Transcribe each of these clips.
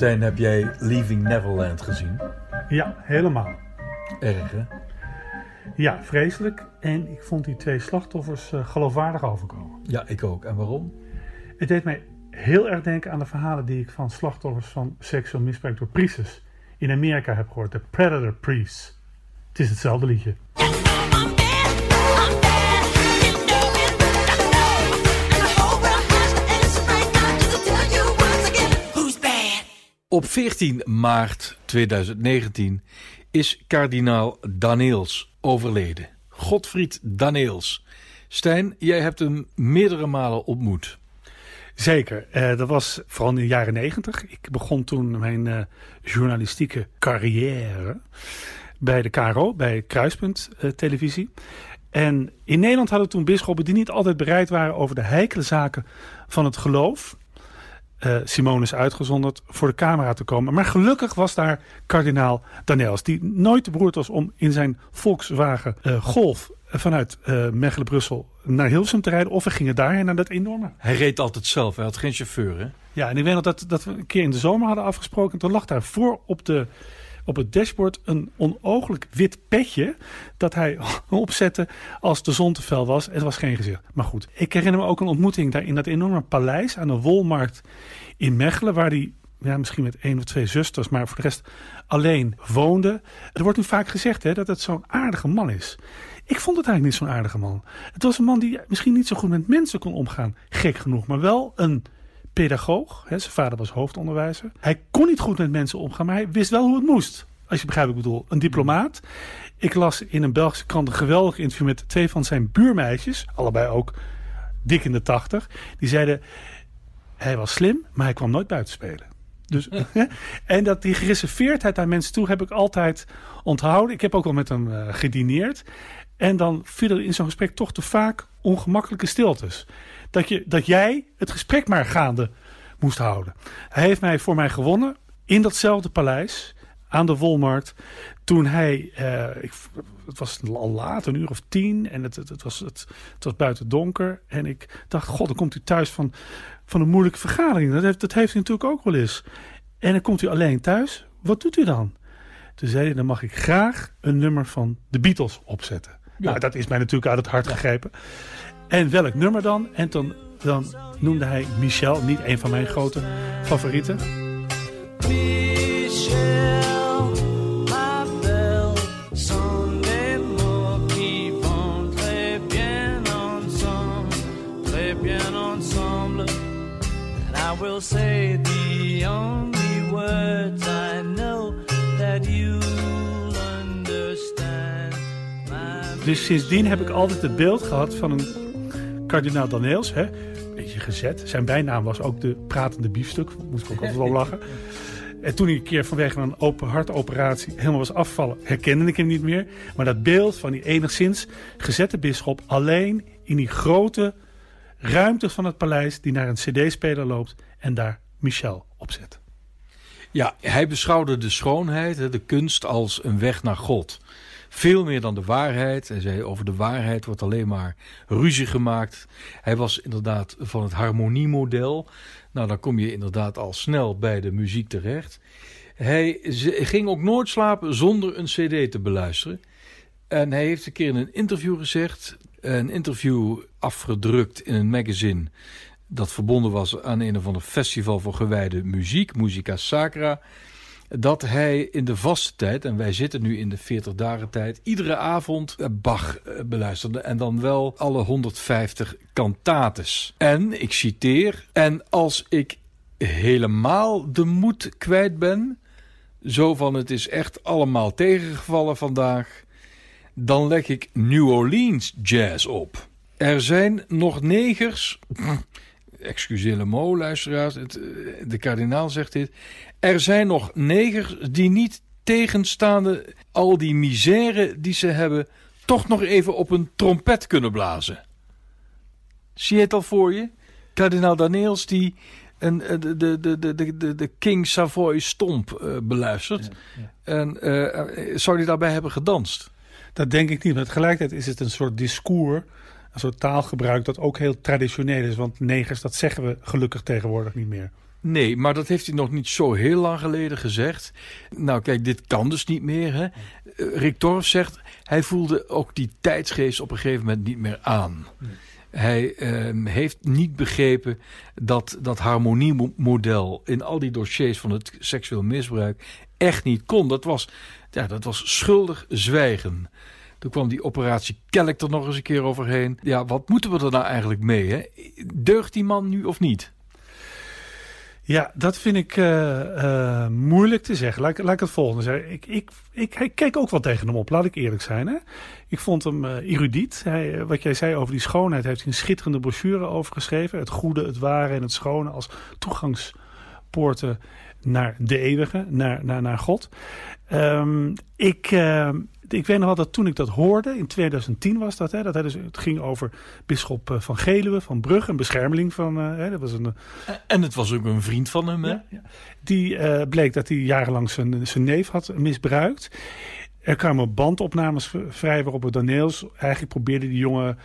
Stijn, heb jij Leaving Neverland gezien? Ja, helemaal. Erg, hè? Ja, vreselijk. En ik vond die twee slachtoffers uh, geloofwaardig overkomen. Ja, ik ook. En waarom? Het deed mij heel erg denken aan de verhalen die ik van slachtoffers van seksueel misbruik door priesters in Amerika heb gehoord. De Predator Priests. Het is hetzelfde liedje. Op 14 maart 2019 is kardinaal Daneels overleden. Godfried Daneels. Stijn, jij hebt hem meerdere malen ontmoet. Zeker. Uh, dat was vooral in de jaren negentig. Ik begon toen mijn uh, journalistieke carrière bij de KRO, bij Kruispunt uh, Televisie. En in Nederland hadden toen bisschoppen die niet altijd bereid waren over de heikele zaken van het geloof. Uh, Simone is uitgezonderd voor de camera te komen. Maar gelukkig was daar kardinaal Daniels, die nooit te beroerd was om in zijn Volkswagen uh, Golf vanuit uh, Mechelen-Brussel naar Hilversum te rijden. Of we gingen daarheen naar dat enorme. Hij reed altijd zelf, hij had geen chauffeur hè? Ja, en ik weet nog dat, dat we een keer in de zomer hadden afgesproken. Toen lag daar voor op, de, op het dashboard een onooglijk wit petje. Dat hij opzette als de zon te fel was. Het was geen gezicht. Maar goed, ik herinner me ook een ontmoeting daar in dat enorme paleis aan de Wolmarkt in Mechelen. Waar hij ja, misschien met één of twee zusters, maar voor de rest alleen woonde. Er wordt nu vaak gezegd hè, dat het zo'n aardige man is. Ik vond het eigenlijk niet zo'n aardige man. Het was een man die misschien niet zo goed met mensen kon omgaan, gek genoeg, maar wel een pedagoog. Hè, zijn vader was hoofdonderwijzer. Hij kon niet goed met mensen omgaan, maar hij wist wel hoe het moest. Als je begrijpt wat ik bedoel. Een diplomaat. Ik las in een Belgische krant een geweldig interview met twee van zijn buurmeisjes. Allebei ook dik in de tachtig. Die zeiden, hij was slim, maar hij kwam nooit buiten spelen. Dus, en dat die gereserveerdheid aan mensen toe heb ik altijd onthouden. Ik heb ook al met hem uh, gedineerd. En dan viel er in zo'n gesprek toch te vaak ongemakkelijke stiltes. Dat, je, dat jij het gesprek maar gaande moest houden. Hij heeft mij voor mij gewonnen in datzelfde paleis aan de Wolmarkt. Toen hij, ik, het was al laat, een uur of tien. En het, het, het, was, het, het was buiten donker. En ik dacht, god, dan komt u thuis van, van een moeilijke vergadering. Dat heeft, dat heeft hij natuurlijk ook wel eens. En dan komt u alleen thuis. Wat doet u dan? Toen zei hij, dan mag ik graag een nummer van de Beatles opzetten. Ja. Nou, dat is mij natuurlijk uit het hart gegrepen. En welk nummer dan? En dan, dan noemde hij Michel, niet een van mijn grote favorieten. I will say the only words I know that you'll understand. Dus sindsdien heb ik altijd het beeld gehad van een kardinaal Daneels. Hè? Beetje gezet. Zijn bijnaam was ook de pratende biefstuk. Moest ik ook altijd wel lachen. En toen hij een keer vanwege een open hartoperatie helemaal was afvallen, herkende ik hem niet meer. Maar dat beeld van die enigszins gezette bisschop alleen in die grote ruimte van het paleis die naar een cd-speler loopt en daar Michel opzet. Ja, hij beschouwde de schoonheid, de kunst als een weg naar God. Veel meer dan de waarheid. Hij zei over de waarheid wordt alleen maar ruzie gemaakt. Hij was inderdaad van het harmoniemodel. Nou, dan kom je inderdaad al snel bij de muziek terecht. Hij ging ook nooit slapen zonder een CD te beluisteren. En hij heeft een keer in een interview gezegd, een interview afgedrukt in een magazine dat verbonden was aan een of ander festival voor gewijde muziek, Musica Sacra dat hij in de vaste tijd, en wij zitten nu in de 40 dagen tijd, iedere avond eh, Bach eh, beluisterde. En dan wel alle 150 kantates. En, ik citeer, en als ik helemaal de moed kwijt ben, zo van het is echt allemaal tegengevallen vandaag, dan leg ik New Orleans jazz op. Er zijn nog negers excuseer le luisteraars, eh, de kardinaal zegt dit. Er zijn nog negers die niet tegenstaande al die misère die ze hebben, toch nog even op een trompet kunnen blazen. Zie je het al voor je? Kardinaal Daniels die een, eh, de, de, de, de, de, de King Savoy stomp uh, beluistert. En uh, zou hij daarbij hebben gedanst? Dat denk ik niet. Maar tegelijkertijd is het een soort discours een soort taalgebruik dat ook heel traditioneel is. Want negers, dat zeggen we gelukkig tegenwoordig niet meer. Nee, maar dat heeft hij nog niet zo heel lang geleden gezegd. Nou, kijk, dit kan dus niet meer. Hè? Eh, Rick Torf zegt, hij voelde ook die tijdsgeest op een gegeven moment niet meer aan. Hij ehm, heeft niet begrepen dat dat harmoniemodel in al die dossiers van het seksueel misbruik echt niet kon. Dat was, ja, dat was schuldig zwijgen. Toen kwam die operatie Kelk er nog eens een keer overheen. Ja, wat moeten we er nou eigenlijk mee? Hè? Deugt die man nu of niet? Ja, dat vind ik uh, moeilijk te zeggen. Laat, laat ik het volgende zeggen. Ik, ik, ik, keek ook wel tegen hem op, laat ik eerlijk zijn. Hè? Ik vond hem uh, erudiet. Hij, wat jij zei over die schoonheid, heeft hij een schitterende brochure over geschreven. Het goede, het ware en het schone als toegangspoorten naar de eeuwige, naar, naar, naar God. Um, ik, ik weet nog wel dat toen ik dat hoorde, in 2010 was dat, hè, dat hij dus, het ging over bisschop van Geluwe, van Brugge, een beschermeling van, uh, hè, dat was een... en het was ook een vriend van hem, hè? Ja, ja. Die uh, bleek dat hij jarenlang zijn, zijn neef had misbruikt. Er kwamen bandopnames vrij waarop het Daneels eigenlijk probeerde die jongen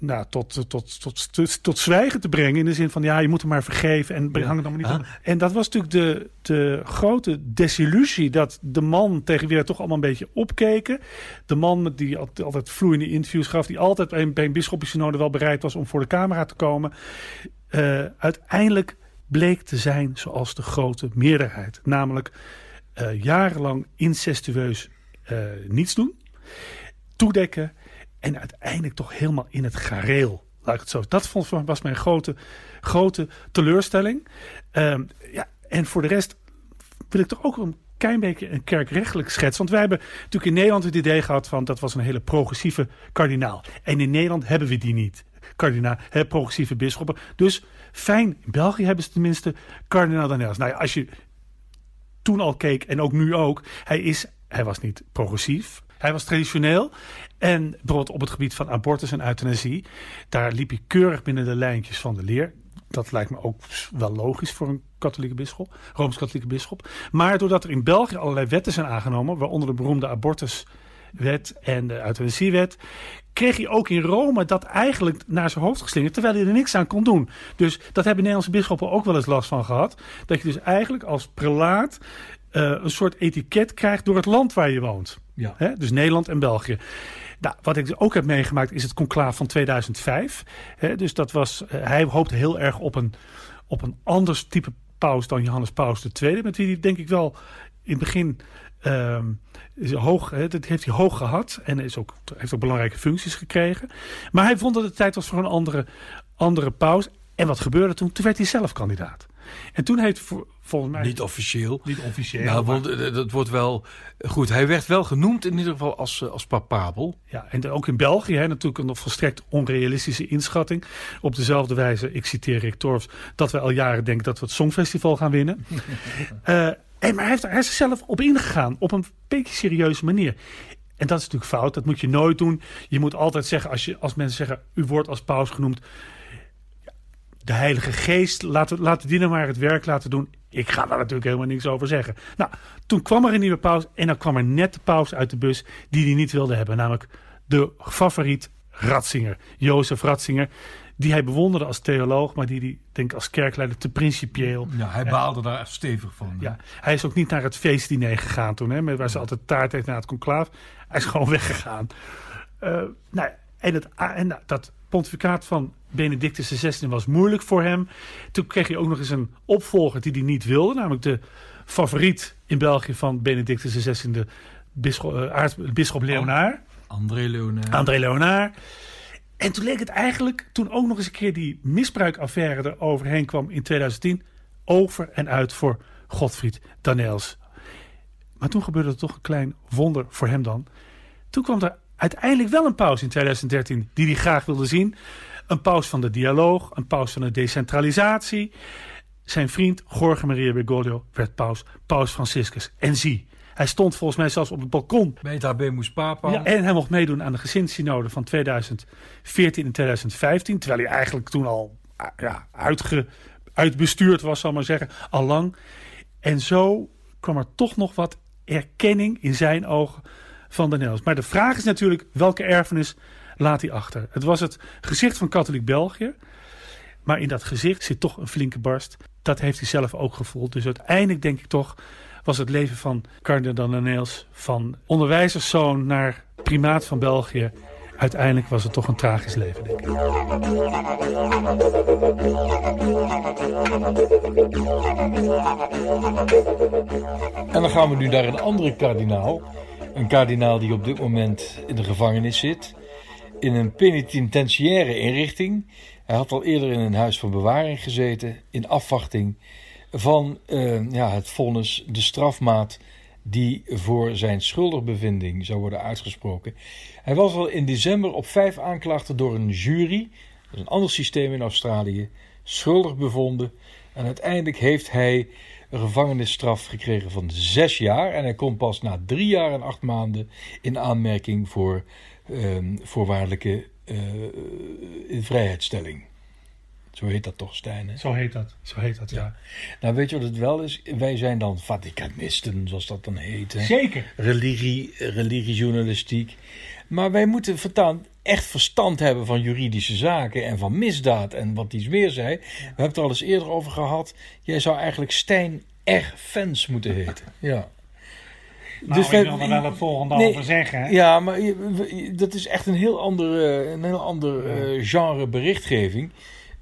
nou, tot, tot, tot, tot, tot zwijgen te brengen. In de zin van, ja, je moet hem maar vergeven en hang het allemaal niet. En dat was natuurlijk de, de grote desillusie dat de man tegen wie we toch allemaal een beetje opkeken. De man die altijd vloeiende interviews gaf, die altijd bij een, bij een wel bereid was om voor de camera te komen. Uh, uiteindelijk bleek te zijn zoals de grote meerderheid. Namelijk uh, jarenlang incestueus uh, niets doen, toedekken en uiteindelijk toch helemaal in het gareel. Laat ik het zo. Dat vond, was mijn grote, grote teleurstelling. Um, ja, en voor de rest wil ik toch ook een klein beetje een kerkrechtelijk schets. Want wij hebben natuurlijk in Nederland het idee gehad van dat was een hele progressieve kardinaal. En in Nederland hebben we die niet. Kardinaal, hè, progressieve bisschoppen. Dus fijn, in België hebben ze tenminste kardinaal Daniels. Nou ja, als je toen al keek en ook nu ook, hij, is, hij was niet progressief. Hij was traditioneel. En bijvoorbeeld op het gebied van abortus en euthanasie, daar liep hij keurig binnen de lijntjes van de leer. Dat lijkt me ook wel logisch voor een katholieke bisschop, rooms-katholieke bisschop. Maar doordat er in België allerlei wetten zijn aangenomen, waaronder de beroemde abortuswet en de euthanasiewet, kreeg hij ook in Rome dat eigenlijk naar zijn hoofd geslingerd, terwijl hij er niks aan kon doen. Dus dat hebben Nederlandse bisschoppen ook wel eens last van gehad. Dat je dus eigenlijk als prelaat een soort etiket krijgt door het land waar je woont. Ja. Hè? Dus Nederland en België. Nou, wat ik ook heb meegemaakt is het conclaaf van 2005. Hè? Dus dat was, uh, hij hoopte heel erg op een, op een ander type paus dan Johannes Paus II. Met wie hij denk ik wel in het begin is hoog, hè, dat heeft hij hoog gehad. En is ook, heeft ook belangrijke functies gekregen. Maar hij vond dat het tijd was voor een andere, andere paus. En wat gebeurde toen? Toen werd hij zelf kandidaat. En toen heeft volgens mij... Niet officieel. Niet officieel. Nou, want dat wordt wel... Goed, hij werd wel genoemd in ieder geval als, als papabel. Ja, en ook in België hè, natuurlijk een volstrekt onrealistische inschatting. Op dezelfde wijze, ik citeer Rick Torfs, dat we al jaren denken dat we het Songfestival gaan winnen. uh, en, maar hij, heeft, hij is er zelf op ingegaan, op een beetje serieuze manier. En dat is natuurlijk fout, dat moet je nooit doen. Je moet altijd zeggen, als, je, als mensen zeggen, u wordt als paus genoemd de Heilige Geest, laten, laten die nou maar het werk laten doen. Ik ga daar natuurlijk helemaal niks over zeggen. Nou, toen kwam er een nieuwe paus en dan kwam er net de paus uit de bus die hij niet wilde hebben. Namelijk de favoriet Ratzinger, Jozef Ratzinger. Die hij bewonderde als theoloog, maar die hij, denk als kerkleider te principieel. Ja, hij baalde daar echt stevig van. Ja, hij is ook niet naar het feestdiner gegaan toen, hè, waar ze altijd taart heeft na het conclaaf. Hij is gewoon weggegaan. Uh, nou, en, het, en dat pontificaat van Benedictus XVI was moeilijk voor hem. Toen kreeg hij ook nog eens een opvolger die hij niet wilde. Namelijk de favoriet in België van Benedictus XVI, bisschop, uh, bisschop Leonard. André Leonard. André Leonard. En toen leek het eigenlijk, toen ook nog eens een keer die misbruikaffaire er overheen kwam in 2010, over en uit voor Godfried Daniels. Maar toen gebeurde er toch een klein wonder voor hem dan. Toen kwam er uiteindelijk wel een pauze in 2013 die hij graag wilde zien. Een paus van de dialoog, een paus van de decentralisatie. Zijn vriend Jorge Maria Bergoglio werd paus, paus Franciscus. En zie, hij stond volgens mij zelfs op het balkon. Bij het Habemus Papa. Ja, en hij mocht meedoen aan de gezinssynode van 2014 en 2015. Terwijl hij eigenlijk toen al ja, uitge, uitbestuurd was, zal maar zeggen, al lang. En zo kwam er toch nog wat erkenning in zijn ogen van de Nels. Maar de vraag is natuurlijk, welke erfenis laat hij achter? Het was het gezicht van katholiek België. Maar in dat gezicht zit toch een flinke barst. Dat heeft hij zelf ook gevoeld. Dus uiteindelijk denk ik toch was het leven van Cardinal Nails van onderwijzerszoon naar primaat van België. Uiteindelijk was het toch een tragisch leven, denk ik. En dan gaan we nu naar een andere kardinaal. Een kardinaal die op dit moment in de gevangenis zit. In een penitentiaire inrichting. Hij had al eerder in een huis van bewaring gezeten. In afwachting van uh, ja, het vonnis, de strafmaat die voor zijn schuldigbevinding zou worden uitgesproken. Hij was al in december op vijf aanklachten door een jury, dat is een ander systeem in Australië, schuldig bevonden. En uiteindelijk heeft hij een gevangenisstraf gekregen van zes jaar. En hij komt pas na drie jaar en acht maanden in aanmerking voor voorwaardelijke uh, vrijheidstelling. Zo heet dat toch, Stijn? Hè? Zo heet dat, zo heet dat, ja. Nou, weet je wat het wel is? Wij zijn dan Vaticanisten, zoals dat dan heet. Hè? Zeker. Religie, religiejournalistiek. Maar wij moeten vertaan echt verstand hebben van juridische zaken en van misdaad en wat iets meer zei. We hebben het er al eens eerder over gehad. Jij zou eigenlijk Stijn R. Fans moeten heten. Ja. Nou, dus ik wil er wel het volgende nee, over zeggen. Ja, maar dat is echt een heel ander, een heel ander ja. genre berichtgeving.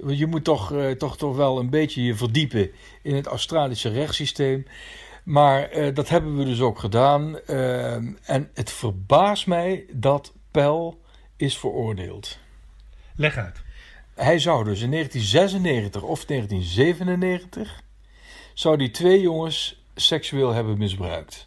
Je moet toch, uh, toch, toch wel een beetje je verdiepen in het Australische rechtssysteem. Maar uh, dat hebben we dus ook gedaan. Uh, en het verbaast mij dat Pel is veroordeeld. Leg uit. Hij zou dus in 1996 of 1997 zou die twee jongens seksueel hebben misbruikt.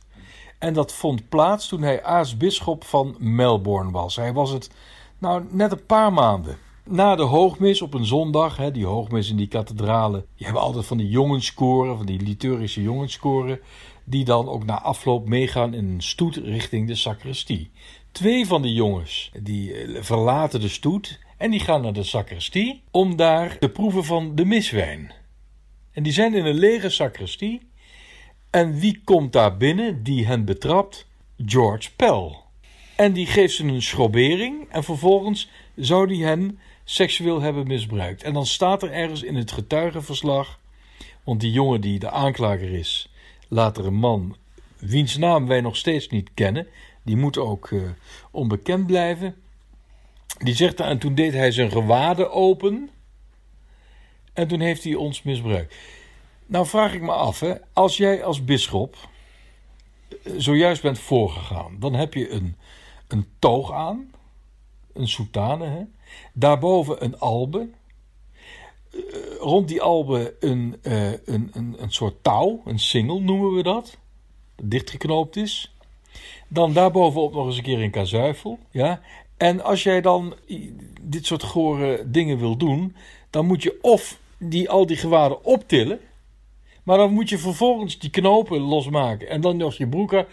En dat vond plaats toen hij aartsbisschop van Melbourne was. Hij was het nou net een paar maanden na de hoogmis op een zondag, hè, die hoogmis in die kathedralen, die hebben altijd van die jongenskoren, van die liturgische jongenskoren, die dan ook na afloop meegaan in een stoet richting de sacristie. Twee van die jongens die eh, verlaten de stoet en die gaan naar de sacristie om daar te proeven van de miswijn. En die zijn in een lege sacristie. En wie komt daar binnen die hen betrapt? George Pell. En die geeft ze een schrobering en vervolgens zou die hen seksueel hebben misbruikt. En dan staat er ergens in het getuigenverslag, want die jongen die de aanklager is, later een man, wiens naam wij nog steeds niet kennen, die moet ook uh, onbekend blijven. Die zegt, en toen deed hij zijn gewaden open en toen heeft hij ons misbruikt. Nou vraag ik me af, hè, als jij als bisschop eh, zojuist bent voorgegaan, dan heb je een, een toog aan, een soutane, hè? Daarboven een albe. Uh, rond die albe een, uh, een, een, een soort touw, een singel noemen we dat. Dat dichtgeknoopt is. Dan daarbovenop nog eens een keer een kazuifel. Ja? En als jij dan dit soort gore dingen wil doen, dan moet je of die, al die gewaden optillen. Maar dan moet je vervolgens die knopen losmaken. En dan nog je broek.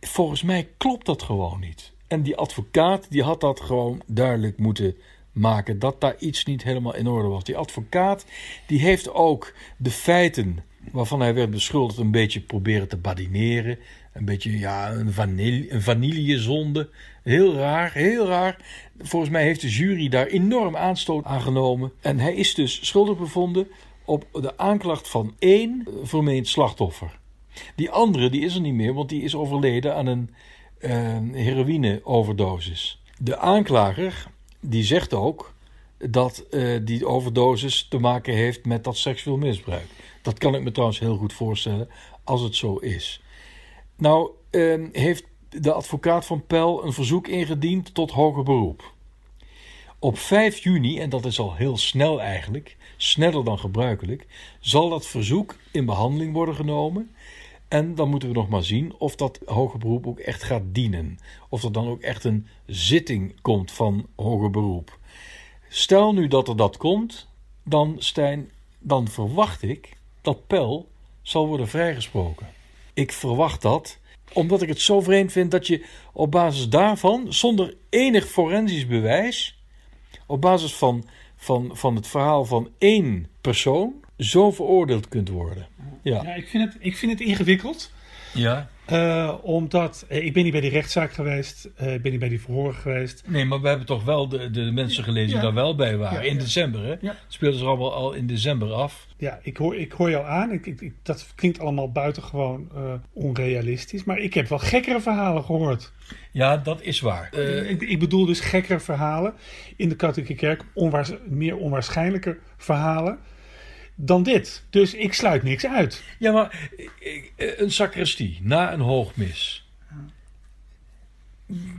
Volgens mij klopt dat gewoon niet. En die advocaat die had dat gewoon duidelijk moeten maken dat daar iets niet helemaal in orde was. Die advocaat die heeft ook de feiten waarvan hij werd beschuldigd een beetje proberen te badineren. Een beetje ja, een, vanille, een vanillezonde. Heel raar, heel raar. Volgens mij heeft de jury daar enorm aanstoot aan genomen. En hij is dus schuldig bevonden op de aanklacht van één vermeend slachtoffer. Die andere die is er niet meer, want die is overleden aan een uh, heroïne-overdosis. De aanklager die zegt ook dat uh, die overdosis te maken heeft met dat seksueel misbruik. Dat kan ik me trouwens heel goed voorstellen als het zo is. Nou heeft de advocaat van Pel een verzoek ingediend tot hoger beroep. Op 5 juni, en dat is al heel snel eigenlijk, sneller dan gebruikelijk, zal dat verzoek in behandeling worden genomen en dan moeten we nog maar zien of dat hoger beroep ook echt gaat dienen. Of er dan ook echt een zitting komt van hoger beroep. Stel nu dat er dat komt, dan, Stijn, dan verwacht ik dat Pel zal worden vrijgesproken. Ik verwacht dat omdat ik het zo vreemd vind dat je op basis daarvan, zonder enig forensisch bewijs, op basis van, van, van het verhaal van één persoon, zo veroordeeld kunt worden. Ja, ja ik, vind het, ik vind het ingewikkeld. Ja. Eh, omdat, eh, ik ben niet bij die rechtszaak geweest. eh, ik ben niet bij die verhoren geweest. Nee, maar we hebben toch wel de, de mensen gelezen die daar wel bij waren. Ja, in ja. december, hè? Ja. Speelden ze allemaal al in december af. Ja, ik hoor, ik hoor jou aan. Ik, ik, ik- dat klinkt allemaal buitengewoon eh onrealistisch. Maar ik heb wel gekkere verhalen gehoord. Ja, dat is waar. Eh, ik, ik bedoel dus gekkere verhalen in de katholieke kerk. Onwaars, meer onwaarschijnlijke verhalen dan dit. Dus ik sluit niks uit. ja, maar eh, een sacristie na een hoogmis.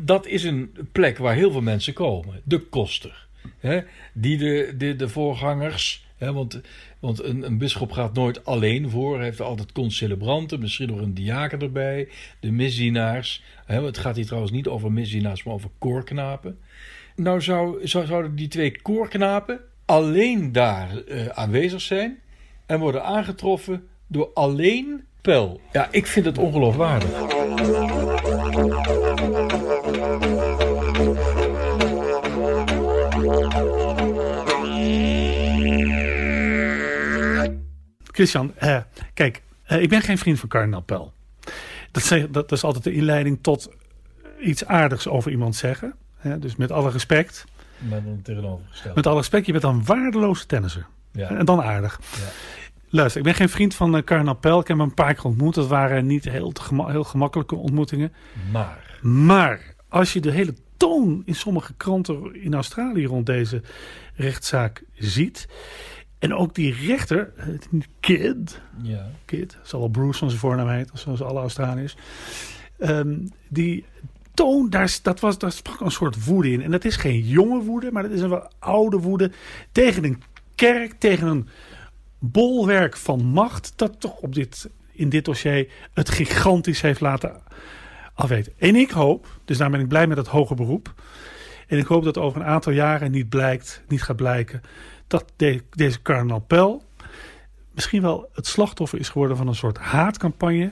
Dat is een plek waar heel veel mensen komen. De koster. Hè? Die de, de, de voorgangers. Hè? Want, want een, een bisschop gaat nooit alleen voor. Hij heeft altijd concelebranten. Misschien nog een diaken erbij. De misdienaars. Hè? Het gaat hier trouwens niet over misdienaars, maar over koorknapen. Nou zou, zou, zouden die twee koorknapen alleen daar eh, aanwezig zijn. En worden aangetroffen door alleen Pel. Ja, ik vind het ongeloofwaardig. Christian, eh, kijk, eh, ik ben geen vriend van kardinaal Pel. Dat, dat, is altijd de inleiding tot iets aardigs over iemand zeggen. Dus met alle respect. Met een tegenovergestelde. Met alle respect, je bent een waardeloze tennisser. Ja. En dan aardig. Ja. Luister, ik ben geen vriend van uh, kardinaal Pel. Ik heb hem een paar keer ontmoet. Dat waren niet heel, gema- heel gemakkelijke ontmoetingen. Maar. Maar als je de hele toon in sommige kranten in Australië rond deze rechtszaak ziet. En ook die rechter, eh, Kid, Ja. Kid, zal wel Bruce van zijn voornaam heet, zoals alle Australiërs. Ehm, die toon, daar, dat was, daar sprak een soort woede in. En dat is geen jonge woede, maar dat is een wel oude woede tegen een kerk, tegen een bolwerk van macht, dat toch op dit, in dit dossier het gigantisch heeft laten afweten. En ik hoop, dus daar ben ik blij met dat hoger beroep. En ik hoop dat over een aantal jaren niet blijkt, niet gaat blijken, dat de- deze kardinaal Pel misschien wel het slachtoffer is geworden van een soort haatcampagne.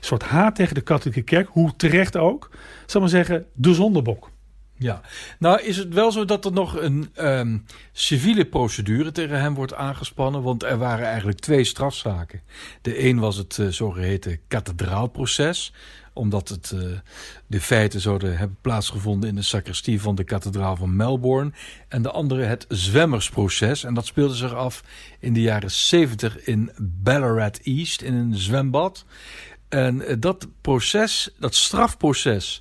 Soort haat tegen de katholieke kerk, hoe terecht ook. Zal maar zeggen, de zondebok. Ja, nou is het wel zo dat er nog een ehm, civiele procedure tegen hem wordt aangespannen. Want er waren eigenlijk twee strafzaken. De een was het eh, zogeheten kathedraalproces. Omdat het, eh, de feiten zouden hebben plaatsgevonden in de sacristie van de kathedraal van Melbourne. En de andere het zwemmersproces. En dat speelde zich af in de jaren 70 in Ballarat East, in een zwembad. En eh, dat proces, dat strafproces,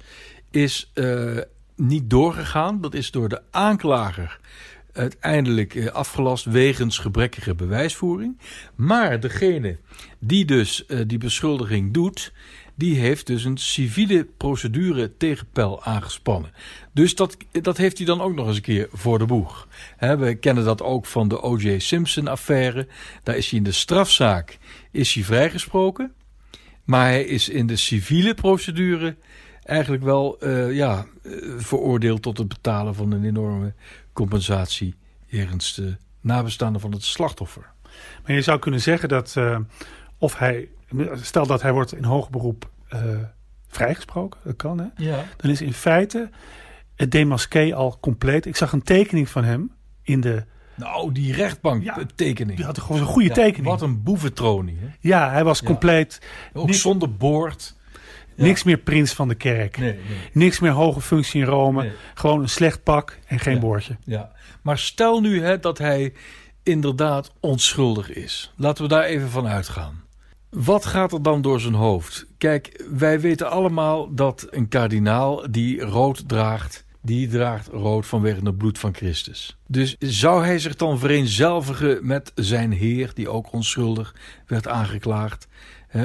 is eh, niet doorgegaan. Dat is door de aanklager uiteindelijk eh, afgelast wegens gebrekkige bewijsvoering. Maar degene die dus die beschuldiging doet, die heeft dus een civiele procedure tegen Pel aangespannen. Dus dat, dat heeft hij dan ook nog eens een keer voor de boeg. We kennen dat ook van de O.J. Simpson-affaire. Daar is hij in de strafzaak is hij vrijgesproken. Maar hij is in de civiele procedure eigenlijk wel eh, ja, eh, veroordeeld tot het betalen van een enorme compensatie jegens de nabestaanden van het slachtoffer. Maar je zou kunnen zeggen dat eh, of hij, stel dat hij wordt in hoger beroep vrijgesproken, dat kan hè. Ja. Dan is in feite het demasqué al compleet. Ik zag een tekening van hem in de. Nou, die rechtbanktekening. Die had gewoon een goede Ja, tekening. Wat een boeventronie. Hè? Ja, hij was compleet. Ook Niks- zonder boord. Niks meer prins van de kerk. Nee, nee. Niks meer hoge functie in Rome. Nee. Gewoon een slecht pak en geen boordje. Ja. Maar stel nu hè, dat hij inderdaad onschuldig is. Laten we daar even van uitgaan. Wat gaat er dan door zijn hoofd? Kijk, wij weten allemaal dat een kardinaal die rood draagt, die draagt rood vanwege het bloed van Christus. Dus zou hij zich dan vereenzelvigen met zijn Heer, die ook onschuldig werd aangeklaagd?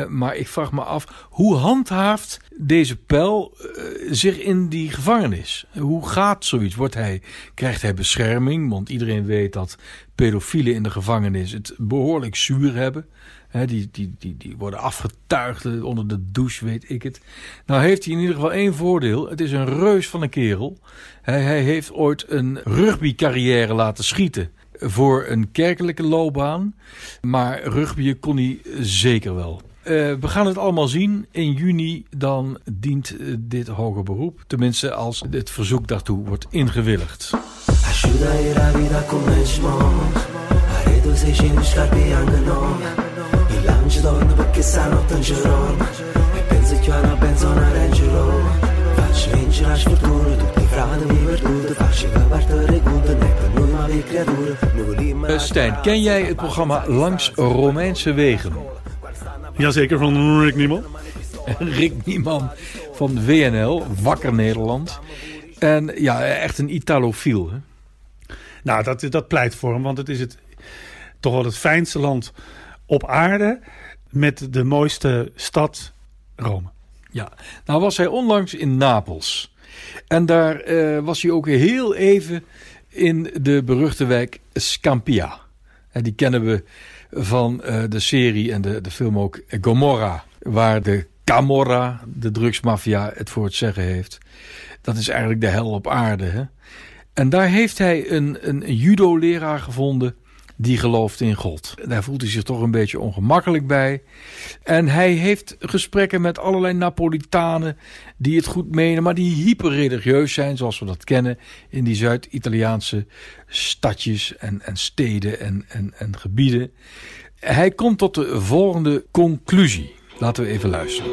Maar ik vraag me af, hoe handhaaft deze pijl eh, zich in die gevangenis? Hoe gaat zoiets? Wordt hij, krijgt hij bescherming? Want iedereen weet dat pedofielen in de gevangenis het behoorlijk zuur hebben. Die, die, die, die worden afgetuigd eh, onder de douche, weet ik het. Nou heeft hij in ieder geval één voordeel. Het is een reus van een kerel. Hij, heeft ooit een rugbycarrière laten schieten voor een kerkelijke loopbaan. Maar rugbyen kon hij zeker wel. Eh, we gaan het allemaal zien. In juni dan dient eh, dit hoger beroep. Tenminste als het verzoek daartoe wordt ingewilligd. No Il lancio donne perché stanotte in giorno E per Penso chiara, penso una regilo Facci vincere la sfortuna Tutti i frati mi virtute Facci che partire conto Ne per noi ma le creature Eh, Stijn, ken jij het programma Langs Romeinse Wegen? Jazeker, van Rick Niemel. Rick Nieman van WNL, Wakker Nederland. En ja, echt een Italofiel. Hè? Nou, dat, dat pleit voor hem, want het is het, toch wel het fijnste land op aarde met de mooiste stad, Rome. Ja, nou was hij onlangs in Napels. En daar eh, was hij ook heel even in de beruchte wijk Scampia. En die kennen we van eh, de serie en de, de film ook Gomorra. Waar de Camorra, de drugsmafia, het voor het zeggen heeft. Dat is eigenlijk de hel op aarde. Hè? En daar heeft hij een, een judo-leraar gevonden die gelooft in God. Daar voelt hij zich toch een beetje ongemakkelijk bij. En hij heeft gesprekken met allerlei Napolitanen die het goed menen, maar die hyperreligieus zijn, zoals we dat kennen in die Zuid-Italiaanse stadjes en, en steden en, en, en gebieden. Hij komt tot de volgende conclusie. Laten we even luisteren.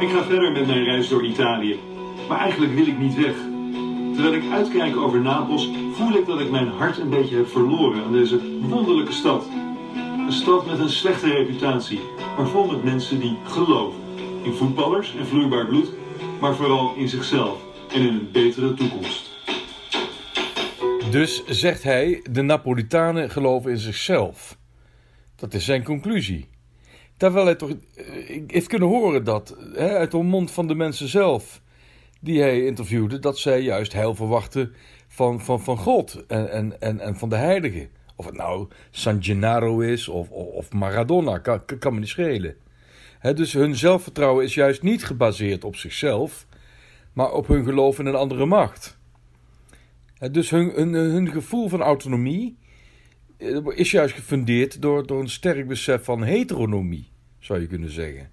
Ik ga verder met mijn reis door Italië. Maar eigenlijk wil ik niet weg. Terwijl ik uitkijk over Napels, voel ik dat ik mijn hart een beetje heb verloren aan deze wonderlijke stad. Een stad met een slechte reputatie, maar vol met mensen die geloven. In voetballers en vloeibaar bloed, maar vooral in zichzelf en in een betere toekomst. Dus zegt hij, de Napolitanen geloven in zichzelf. Dat is zijn conclusie. Terwijl hij toch eh, heeft kunnen horen dat hè, uit de mond van de mensen zelf die hij interviewde, dat zij juist heil verwachten van, van, van God en, en, en, en van de heiligen. Of het nou San Gennaro is of, of, Maradona, kan, kan me niet schelen. Dus hun zelfvertrouwen is juist niet gebaseerd op zichzelf, maar op hun geloof in een andere macht. Dus hun, hun, hun gevoel van autonomie eh, is juist gefundeerd door, door een sterk besef van heteronomie, zou je kunnen zeggen.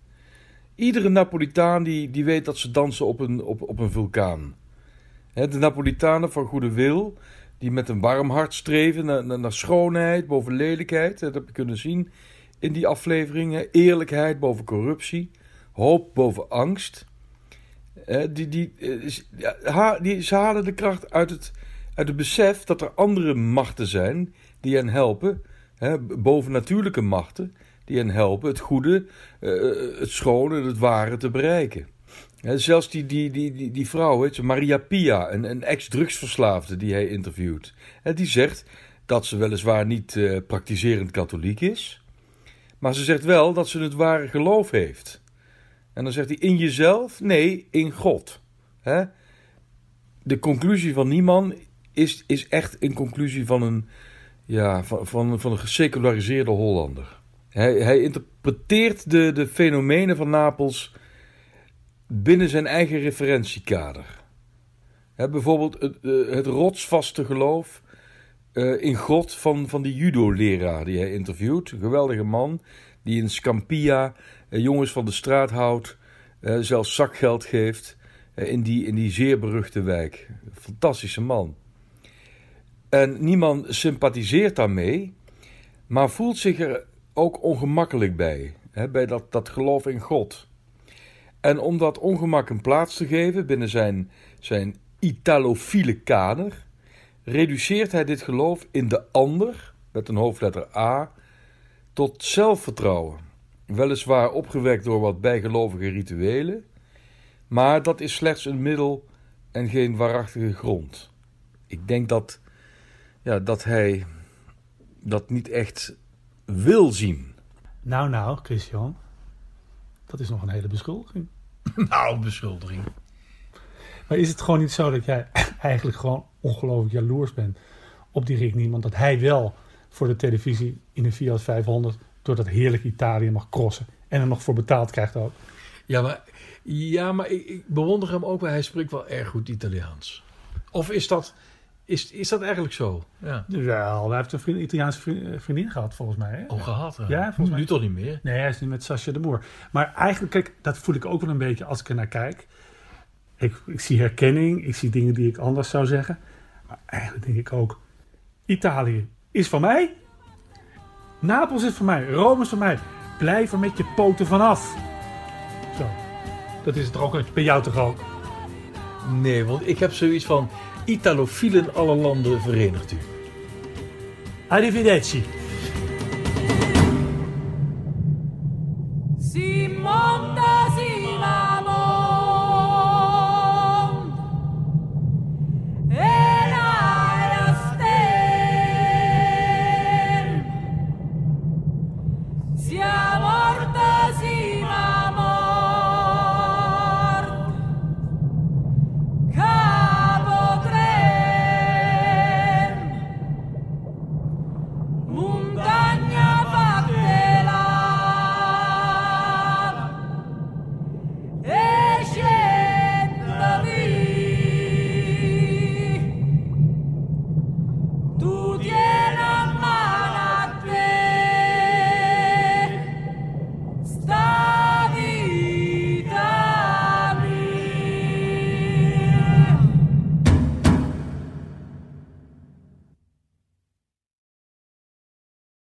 Iedere Napolitaan die, die weet dat ze dansen op een, op, op een vulkaan. De Napolitanen van goede wil, die met een warm hart streven naar, naar, schoonheid boven lelijkheid. Dat heb je kunnen zien in die afleveringen. Eerlijkheid boven corruptie, hoop boven angst. Die, die, eh, die, ze halen de kracht uit het, uit het besef dat er andere machten zijn die hen helpen, bovennatuurlijke machten, die hen helpen het goede, eh, het schone, het ware te bereiken. Zelfs die, die, die, die, die vrouw, Maria Pia, een, een ex-drugsverslaafde die hij interviewt, hè, die zegt dat ze weliswaar niet eh, praktiserend katholiek is, maar ze zegt wel dat ze het ware geloof heeft. En dan zegt hij in jezelf? Nee, in God. Hè? De conclusie van Nieman is, is echt een conclusie van een, ja, van, van, van een geseculariseerde Hollander. Hij, hij interpreteert de, de fenomenen van Napels binnen zijn eigen referentiekader. Bijvoorbeeld het, eh, het rotsvaste geloof eh, in God van, van die judo-leraar die hij interviewt. Een geweldige man die in Scampia eh, jongens van de straat houdt, eh, zelfs zakgeld geeft in, die, in die zeer beruchte wijk. Fantastische man. En niemand sympathiseert daarmee, maar voelt zich er ook ongemakkelijk bij, bij dat, dat geloof in God. En om dat ongemak een plaats te geven binnen zijn, zijn italofiele kader, reduceert hij dit geloof in de ander, met een hoofdletter A, tot zelfvertrouwen. Weliswaar opgewekt door wat bijgelovige rituelen, maar dat is slechts een middel en geen waarachtige grond. Ik denk dat, ja, dat hij dat niet echt wil zien. Nou, nou, Christian. Dat is nog een hele beschuldiging. Nou, beschuldiging. Maar is het gewoon niet zo dat jij eigenlijk gewoon ongelooflijk jaloers bent op die Rick Niemand? Dat hij wel voor de televisie in een Fiat 500 door dat heerlijke Italië mag crossen. En er nog voor betaald krijgt ook. Ja, maar, ja, maar ik, ik bewonder hem ook, maar hij spreekt wel erg goed Italiaans. Of is dat, is, is dat eigenlijk zo? Ja. Wel, hij heeft een vriend, Italiaanse vriendin, vriendin gehad volgens mij. Hè? Oh, gehad. hè? Ja, volgens mij. Nu toch niet meer. Nee, hij is nu met Sascha de Boer. Maar eigenlijk, kijk, dat voel ik ook wel een beetje als ik er naar kijk. Ik, ik zie herkenning, ik zie dingen die ik anders zou zeggen. Maar eigenlijk denk ik ook, Italië is van mij. Napels is van mij, Rome is van mij. Blijf er met je poten vanaf. Zo. Dat is het er ook bij jou toch ook? Nee, want ik heb zoiets van Italofielen alle landen verenigt u. Arrivederci.